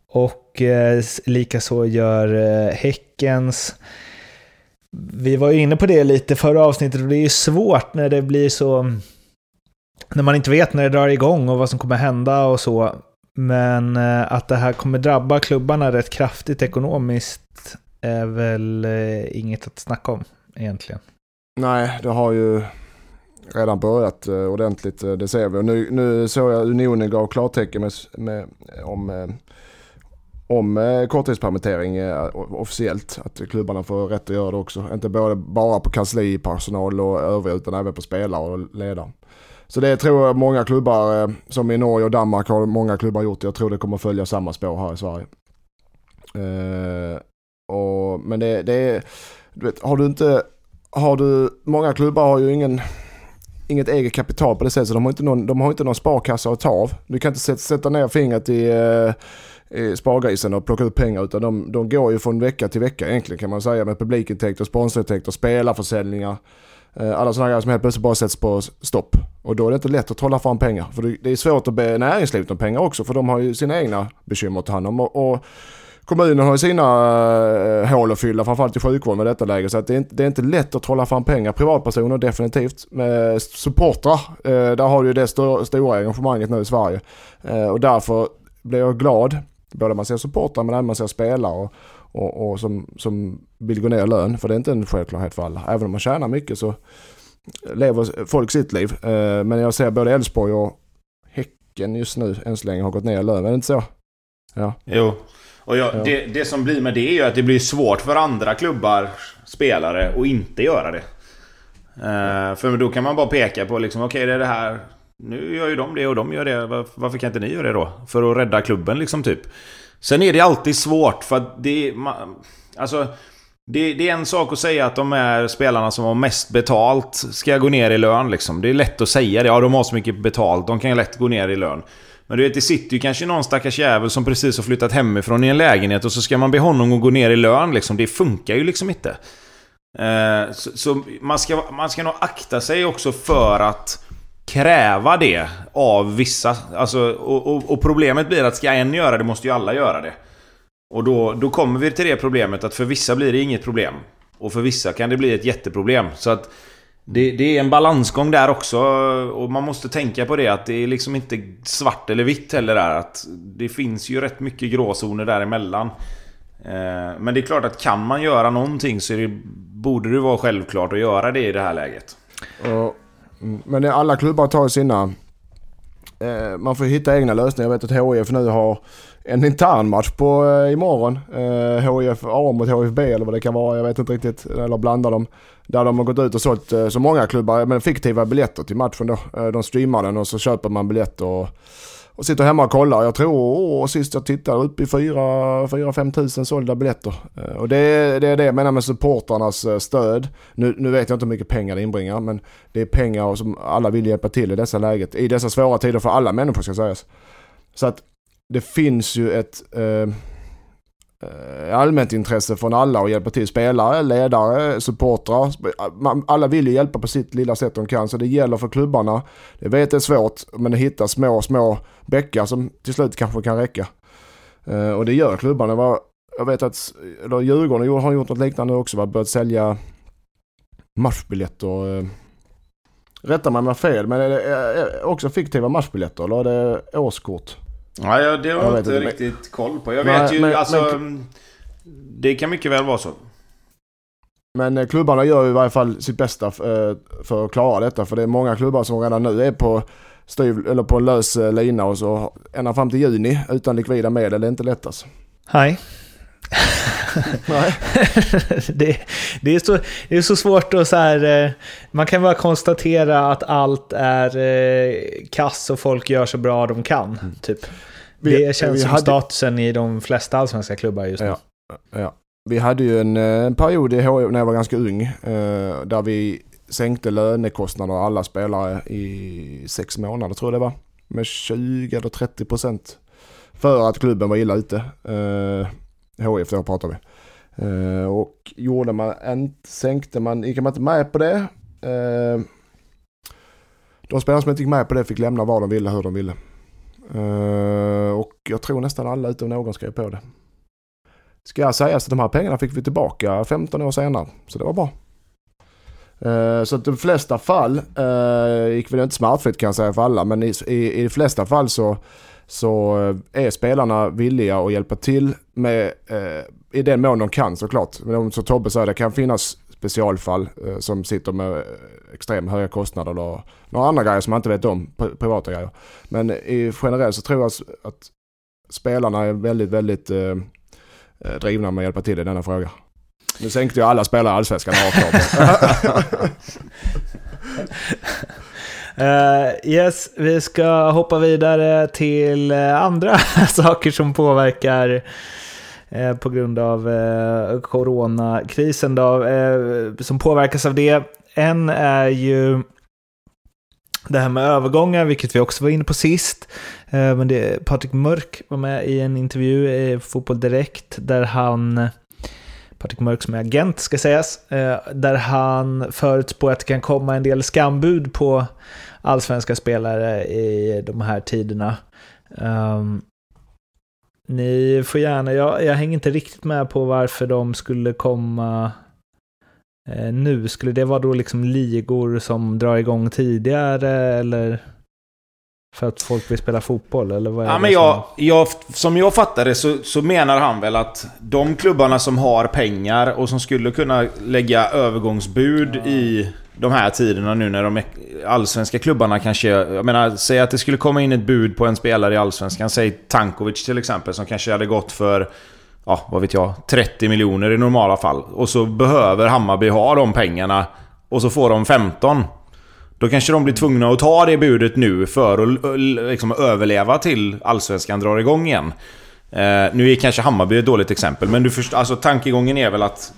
och eh, likaså gör eh, Häckens. Vi var ju inne på det lite förra avsnittet och det är ju svårt när det blir så... När man inte vet när det drar igång och vad som kommer hända och så. Men eh, att det här kommer drabba klubbarna rätt kraftigt ekonomiskt är väl eh, inget att snacka om egentligen. Nej, det har ju redan börjat eh, ordentligt. Eh, det ser vi. Och nu, nu såg jag Unionen gav klartecken med, med, om, eh, om korttidspermittering officiellt. Att klubbarna får rätt att göra det också. Inte både, bara på kanslipersonal och övriga utan även på spelare och ledare. Så det tror jag många klubbar, som i Norge och Danmark har många klubbar gjort. Jag tror det kommer följa samma spår här i Sverige. Uh, och, men det, det är, du vet, har du inte, har du, många klubbar har ju ingen, inget eget kapital på det sättet så de har inte någon, de har inte någon sparkassa att ta av. Du kan inte sätta, sätta ner fingret i, eh, i spargrisen och plocka ut pengar utan de, de går ju från vecka till vecka egentligen kan man säga med publikintäkter, sponsorintäkter, spelarförsäljningar. Eh, alla sådana grejer som helt plötsligt bara sätts på stopp. Och då är det inte lätt att trolla fram pengar. För det det är svårt att be näringslivet om pengar också för de har ju sina egna bekymmer att ta hand om. Och, och kommunen har ju sina eh, hål att fylla, framförallt i sjukvården med detta läge. Så att det, är inte, det är inte lätt att trolla fram pengar. Privatpersoner definitivt. Med supportrar, eh, där har du ju det st stora engagemanget nu i Sverige. Eh, och därför blir jag glad, både man ser supportrar men även man ser spelare och, och, och som, som vill gå ner i lön. För det är inte en självklarhet för alla. Även om man tjänar mycket så lever folk sitt liv. Men jag ser både Elfsborg och Häcken just nu än så länge har gått ner i lön. Är det inte så? Ja. Jo. Och jag, Ja. det, det som blir med det är ju att det blir svårt för andra klubbar, spelare, att inte göra det. Eh, för då kan man bara peka på liksom, okej det är det här. Nu gör ju de det och de gör det. Var- Varför kan inte ni göra det då? För att rädda klubben liksom typ. Sen är det alltid svårt för att det... Man, alltså... Det, det är en sak att säga att de är spelarna som har mest betalt ska gå ner i lön liksom. Det är lätt att säga det. Ja, de har så mycket betalt. De kan lätt gå ner i lön. Men du vet, det sitter ju kanske någon stackars jävel som precis har flyttat hemifrån i en lägenhet och så ska man be honom att gå ner i lön liksom. Det funkar ju liksom inte. Eh, så så man, ska, man ska nog akta sig också för att kräva det av vissa. Alltså, och, och, och problemet blir att ska en göra det måste ju alla göra det. Och då, då kommer vi till det problemet att för vissa blir det inget problem. Och för vissa kan det bli ett jätteproblem. Så att det, det är en balansgång där också. Och man måste tänka på det att det är liksom inte svart eller vitt heller där. Att det finns ju rätt mycket gråzoner däremellan. Eh, Men det är klart att kan man göra någonting så det, borde det vara självklart att göra det i det här läget. Och, men alla klubbar tar sina... Eh, man får hitta egna lösningar. Jag vet att HIF nu har en intern match på eh, imorgon. Eh, HIF A mot HIFB eller vad det kan vara. Jag vet inte riktigt. Eller blanda dem. Där de har gått ut och sålt eh, så många klubbar, men fiktiva biljetter till matchen då. Eh, de streamar den och så köper man biljetter och, och sitter hemma och kollar. Jag tror, åh, sist jag tittade, upp i 4-5 tusen sålda biljetter. Eh, och det, det är det jag menar med supportrarnas eh, stöd. Nu, nu vet jag inte hur mycket pengar det inbringar, men det är pengar som alla vill hjälpa till i dessa läget. I dessa svåra tider för alla människor ska sägas. Så att det finns ju ett eh, eh, allmänt intresse från alla att hjälpa till. Spelare, ledare, supportrar. Alla vill ju hjälpa på sitt lilla sätt de kan. Så det gäller för klubbarna. Det vet det är svårt, men det hitta små, små bäckar som till slut kanske kan räcka. Eh, och det gör klubbarna. Var, jag vet att eller Djurgården har gjort något liknande också. Va? Börjat sälja matchbiljetter. Eh, rätta mig om jag har fel, men är det är också fiktiva matchbiljetter eller är det årskort? Ja, ja det har Jag inte riktigt koll på. Jag Nej, vet ju men- alltså... men- Det kan mycket väl vara så. Men eh, klubbarna gör ju i varje fall sitt bästa eh, för att klara detta. För det är många klubbar som redan nu är på, styv, eller på en lös eh, lina och så ända fram till juni utan likvida medel. Det är inte lätt alltså. Nej. Nej. det, det, är så, det är så svårt att så här, eh, man kan bara konstatera att allt är eh, kass och folk gör så bra de kan. Typ. Vi- det känns som hade- statusen i de flesta allsvenska klubbar just nu. Ja. Ja. Vi hade ju en, eh, en period i HIF när jag var ganska ung där vi sänkte lönekostnader alla spelare i sex månader tror jag det var. Med 20 eller 30 procent. För att klubben var illa ute. HIF då pratar vi. Eh, och gjorde man en, sänkte man, gick man inte med på det. Eh, de spelare som inte gick med på det fick lämna vad de ville, hur de ville. Eh, och jag tror nästan alla utom någon skrev på det. Ska jag säga att de här pengarna fick vi tillbaka 15 år senare. Så det var bra. Eh, Så att de flesta fall eh, gick väl inte smärtfritt kan jag säga för alla. Men i, i, i de flesta fall så, så eh, är spelarna villiga att hjälpa till med, eh, i den mån de kan såklart. Men om- som Tobbe säger, det kan finnas specialfall eh, som sitter med eh, extremt höga kostnader eller några andra grejer som man inte vet om, pri- privata grejer. Men i generellt så tror jag att, spelarna är väldigt, väldigt eh, eh, drivna med att hjälpa till i denna fråga. Nu sänkte jag alla spelare i Allsvenskan rakt av. Uh, yes, vi ska hoppa vidare till eh, andra saker som påverkar eh, på grund av eh, coronakrisen då, eh, som påverkas av det. En är ju det här med övergångar, vilket vi också var inne på sist. Eh, men det, Patrik Mörk var med i en intervju i Fotboll Direkt där han Patrik Mörk som är agent ska sägas, eh, där han förutspår att det kan komma en del skambud på allsvenska spelare i de här tiderna. Um, ni får gärna, jag, jag hänger inte riktigt med på varför de skulle komma eh, nu. Skulle det vara då liksom ligor som drar igång tidigare eller för att folk vill spela fotboll? Eller vad är Ja, det men som- jag, jag, som jag fattar det så, så menar han väl att de klubbarna som har pengar och som skulle kunna lägga övergångsbud i de här tiderna nu när de allsvenska klubbarna kanske... Jag menar, säg att det skulle komma in ett bud på en spelare i allsvenskan. Säg Tankovic till exempel som kanske hade gått för... Ja, vad vet jag? 30 miljoner i normala fall. Och så behöver Hammarby ha de pengarna. Och så får de 15. Då kanske de blir tvungna att ta det budet nu för att eh, liksom, överleva till Allsvenskan drar igång igen. Eh, nu är kanske Hammarby ett dåligt exempel, men du först, alltså, tankegången är väl att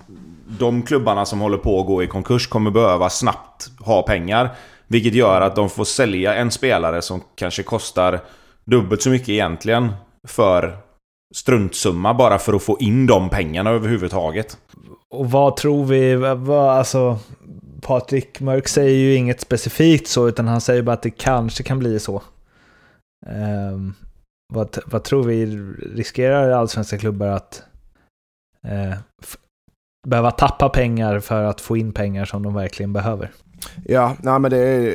de klubbarna som håller på att gå i konkurs kommer behöva snabbt ha pengar. Vilket gör att de får sälja en spelare som kanske kostar dubbelt så mycket egentligen för struntsumma bara för att få in de pengarna överhuvudtaget. Och vad tror vi, vad, alltså Patrik Mörk säger ju inget specifikt så, utan han säger bara att det kanske kan bli så. Ehm, vad, vad tror vi, riskerar allsvenska klubbar att eh, f- behöva tappa pengar för att få in pengar som de verkligen behöver? Ja, nej men det är...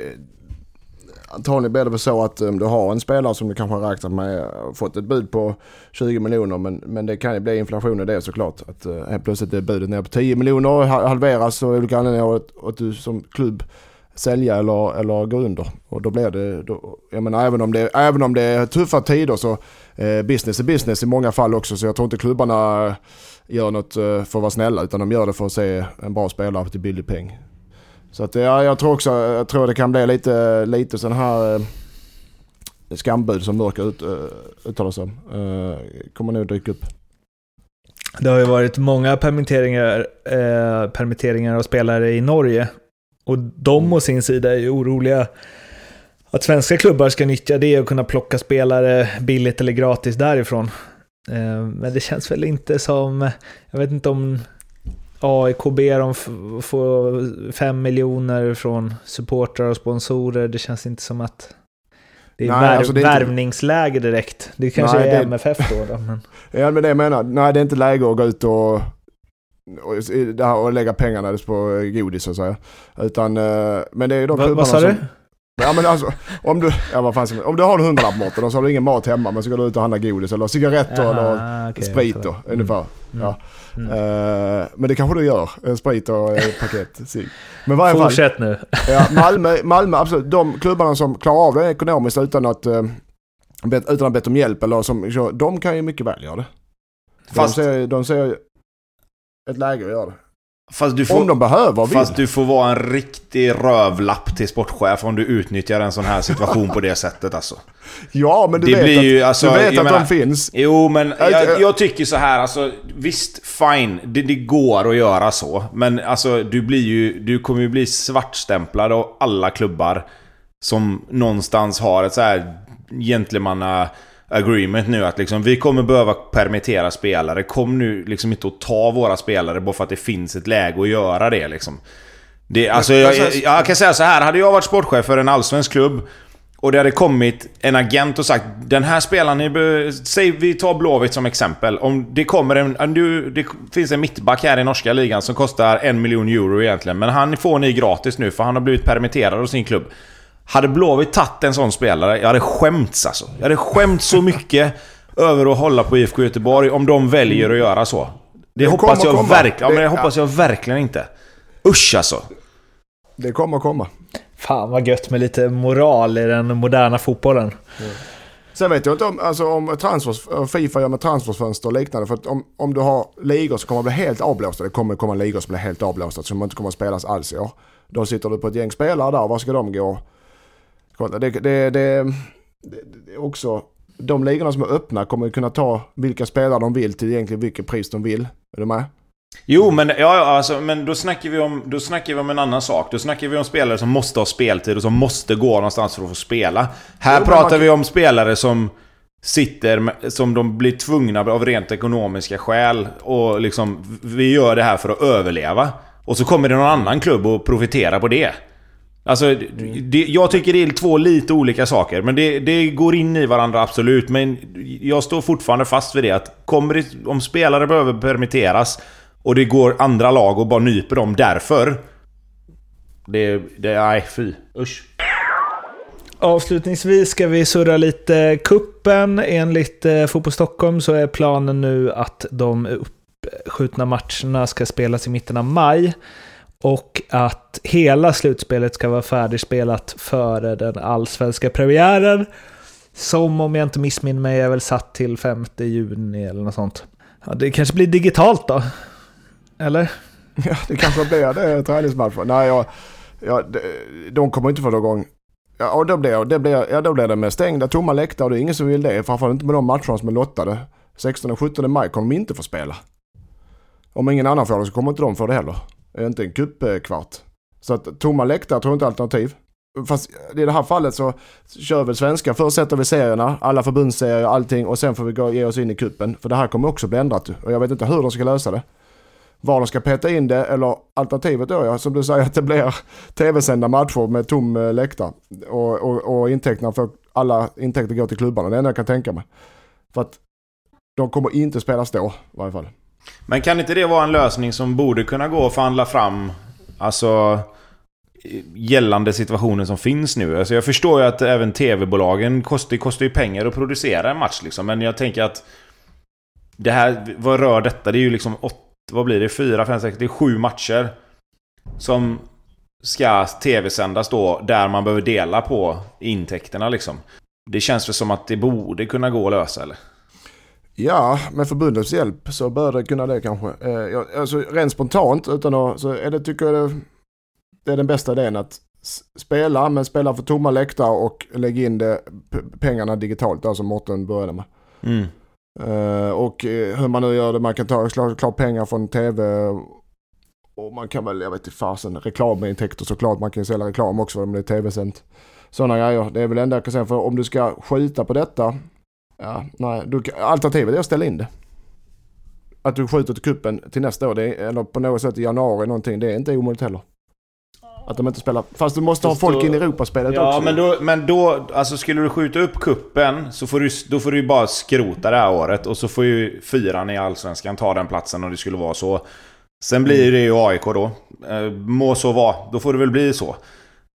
Antagligen blir det väl så att om du har en spelare som du kanske har räknat med och fått ett bud på 20 miljoner men, men det kan ju bli inflation i det såklart. Att uh, helt plötsligt är budet ner på 10 miljoner och halveras och olika anledningar och att, du som klubb sälja eller, eller gå under. Och då blir det, då, jag menar även om det, även om det är tuffa tider så eh, business är business i många fall också så jag tror inte klubbarna gör något för att vara snälla utan de gör det för att se en bra spelare till billig peng. Så att, ja, jag tror också jag tror det kan bli lite, lite sån här eh, skambud som Mörk ut, eh, uttalar sig om. Eh, kommer nog dyka upp. Det har ju varit många permitteringar, eh, permitteringar av spelare i Norge. Och de å sin sida är ju oroliga att svenska klubbar ska nyttja det och kunna plocka spelare billigt eller gratis därifrån. Eh, men det känns väl inte som, jag vet inte om AIK ber om få fem miljoner från supportrar och sponsorer. Det känns inte som att det är, Nej, vär- alltså det är inte- värvningsläge direkt. Det kanske Nej, är det- MFF då. då men... Ja men det jag menar, nej det är inte läge att gå ut och, och, och lägga pengarna på godis så att säga. Utan, eh, men det är ju de Va, vad sa som... du? Ja men alltså, om du, ja, vad fan ska om du har en hundralapp Mårten och så har du ingen mat hemma men så går du ut och handlar godis eller cigaretter eller Jaha, okej, sprit då, ungefär. Mm. Ja. Mm. Eh, men det kanske du gör, en sprit och ett paket cigg. Men varje fall, Fortsätt nu. ja, Malmö, Malmö, absolut, de klubbarna som klarar av det ekonomiskt utan att, eh, utan att bett om hjälp eller som, de kan ju mycket väl göra det. Fast, De ser, de ser ett läge att göra det. Fast du får... Om de behöver vill. Fast du får vara en riktig rövlapp till sportchef om du utnyttjar en sån här situation på det sättet alltså. ja, men du det vet blir att, ju, alltså, du vet att menar- de finns. Jo, men Jag- jag, jag tycker så här alltså. Visst, fine. Det, det går att göra så. Men alltså, du blir ju... Du kommer ju bli svartstämplad av alla klubbar som någonstans har ett så här gentlemanna agreement nu att liksom vi kommer behöva permittera spelare. Kom nu liksom inte att ta våra spelare bara för att det finns ett läge att göra det liksom. Det, alltså, jag, jag, jag kan säga så här. Hade jag varit sportchef för en allsvensk klubb och det hade kommit en agent och sagt Den här spelaren, säg vi tar Blåvitt som exempel. Om det kommer en... Du, det finns en mittback här i norska ligan som kostar en miljon euro egentligen. Men han får ni gratis nu för han har blivit permitterad av sin klubb. Hade Blåvitt tagit en sån spelare, jag hade skämts alltså. Jag hade skämts så mycket över att hålla på IFK Göteborg om de väljer att göra så. Det, Det hoppas jag verkligen... Ja, men Det- hoppas jag verkligen inte. Usch alltså! Det kommer komma. Fan vad gött med lite moral i den moderna fotbollen. Sen vet jag inte om, alltså, om transfers, om Fifa gör med transferfönster och liknande. För att om, om du har ligor som kommer att bli helt avblåsta. Det kommer komma ligor som blir helt avblåsta som inte kommer att spelas alls i år. Då sitter du på ett gäng spelare där. Var ska de gå? Det, det, det, det, det också... De ligorna som är öppna kommer kunna ta vilka spelare de vill till egentligen vilket pris de vill. Är du med? Jo, men, ja, ja, alltså, men då, snackar vi om, då snackar vi om en annan sak. Då snackar vi om spelare som måste ha speltid och som måste gå någonstans för att få spela. Här Jo, pratar man- vi om spelare som sitter, med, som de blir tvungna av rent ekonomiska skäl. Och liksom, vi gör det här för att överleva. Och så kommer det någon annan klubb och profiterar på det. Alltså, det, jag tycker det är två lite olika saker. Men det, det går in i varandra absolut. Men jag står fortfarande fast vid det att kommer det, om spelare behöver permitteras och det går andra lag och bara nyper dem därför. Det, det nej fy. Usch. Avslutningsvis ska vi surra lite kuppen. Enligt eh, Fotboll Stockholm så är planen nu att de uppskjutna matcherna ska spelas i mitten av maj. Och att hela slutspelet ska vara färdigspelat före den allsvenska premiären. Som om jag inte missminner mig är väl satt till 5 juni eller något sånt. Ja, det kanske blir digitalt då? Eller? Ja, det kanske blir det träningsmatcher. Nej, jag, jag, de, kommer inte få igång. Ja, och då blir, det blir, ja, då blir det med stängda tomma läktare och det är ingen som vill det. Framförallt inte med de matcherna som är lottade. 16 och 17 maj kommer de inte få spela. Om ingen annan får det så kommer inte de få det heller. Inte en cupkvart. Så att tomma läktare tror jag inte är alternativ. Fast i det här fallet så kör vi svenska. Först sätter vi serierna, alla förbundsserier, allting och sen får vi gå, ge oss in i kuppen. För det här kommer också bli ändrat och jag vet inte hur de ska lösa det var de ska peta in det eller alternativet då ja, som du säger att det blir tv-sända matcher med tom eh, läktare och, och, och intäkterna för alla intäkter går till klubbarna. Det är det enda jag kan tänka mig. För att de kommer inte spelas då i varje fall. Men kan inte det vara en lösning som borde kunna gå att förhandla fram? Alltså gällande situationen som finns nu. Alltså jag förstår ju att även tv-bolagen kostar, kostar ju pengar att producera en match liksom. Men jag tänker att det här, vad rör detta? Det är ju liksom åtta, vad blir det? Fyra, fem, sex, det är sju matcher. Som ska tv-sändas då, där man behöver dela på intäkterna liksom. Det känns väl som att det borde kunna gå att lösa eller? Ja, med förbundets hjälp så bör det kunna det kanske. Eh, alltså rent spontant utan att, så är det, tycker jag det, det är den bästa idén att spela, men spela för tomma läktare och lägga in det, pengarna digitalt, där som Mårten började med. Mm. Eh, och eh, hur man nu gör det, man kan ta klart, pengar från tv och man kan väl, jag vet inte fasen, reklamintäkter såklart. Man kan ju sälja reklam också om det är tv-sänt. Sådana grejer. Det är väl enda jag kan säga. För om du ska skjuta på detta, ja, nej, du, alternativet är att ställa in det. Att du skjuter till kuppen till nästa år, det är, eller på något sätt i januari någonting, det är inte omöjligt heller. Att de inte spelar. Fast du måste Fast ha folk då- in i Europaspelet Ja, också. men då, men då, alltså skulle du skjuta upp kuppen så får du, då får du ju bara skrota det här året och så får ju fyran i Allsvenskan ta den platsen om det skulle vara så. Sen blir det ju AIK då. Eh, må så vara, då får det väl bli så.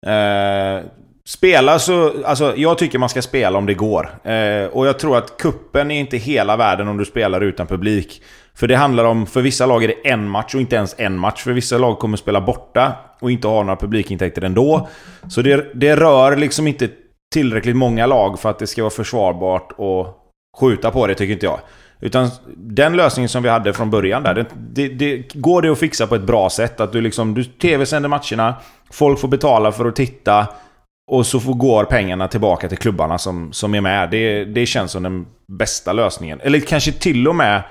Eh, spela så, alltså jag tycker man ska spela om det går. Eh, och jag tror att kuppen är inte hela världen om du spelar utan publik. För det handlar om, för vissa lag är det en match och inte ens en match. För vissa lag kommer spela borta och inte ha några publikintäkter ändå. Så det, det rör liksom inte tillräckligt många lag för att det ska vara försvarbart att skjuta på det, tycker inte jag. Utan den lösningen som vi hade från början där, det, det, det går det att fixa på ett bra sätt. Att du liksom, du tv-sänder matcherna, folk får betala för att titta och så får, går pengarna tillbaka till klubbarna som, som är med. Det, det känns som den bästa lösningen. Eller kanske till och med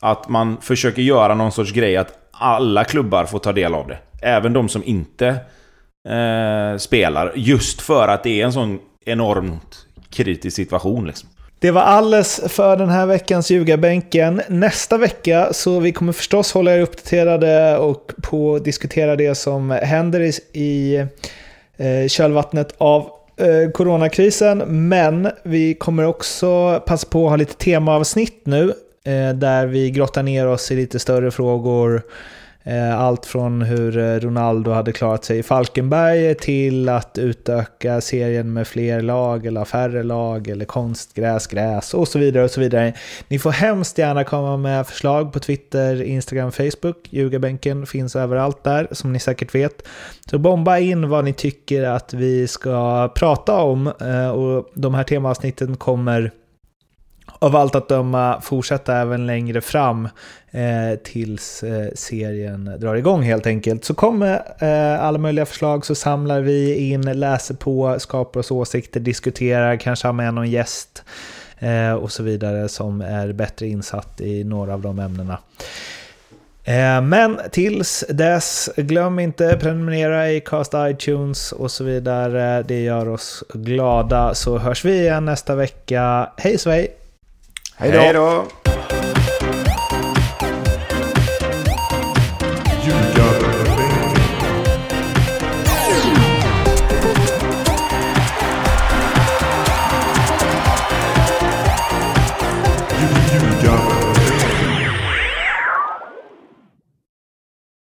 att man försöker göra någon sorts grej att alla klubbar får ta del av det. Även de som inte eh, spelar. Just för att det är en sån enormt kritisk situation liksom. Det var alles för den här veckans ljugarbänken. Nästa vecka så vi kommer förstås hålla er uppdaterade och på diskutera det som händer i, i eh, kölvattnet av eh, coronakrisen. Men vi kommer också passa på att ha lite temaavsnitt nu eh, där vi grottar ner oss i lite större frågor Eh, allt från hur eh, Ronaldo hade klarat sig i Falkenberg till att utöka serien med fler lag eller färre lag eller konstgräs, gräs och så vidare och så vidare. Ni får hemskt gärna komma med förslag på Twitter, Instagram, Facebook. Ljugarbänken finns överallt där som ni säkert vet. Så bomba in vad ni tycker att vi ska prata om eh, och de här temaavsnitten kommer av allt att döma fortsätta även längre fram eh, tills eh, serien drar igång helt enkelt. Så kom med eh, alla möjliga förslag så samlar vi in, läser på, skapar oss åsikter, diskuterar, kanske har med någon gäst eh, och så vidare som är bättre insatt i några av de ämnena. Eh, men tills dess, glöm inte prenumerera i Cast iTunes och så vidare. Det gör oss glada. Så hörs vi igen nästa vecka. Hej svej! Hej då!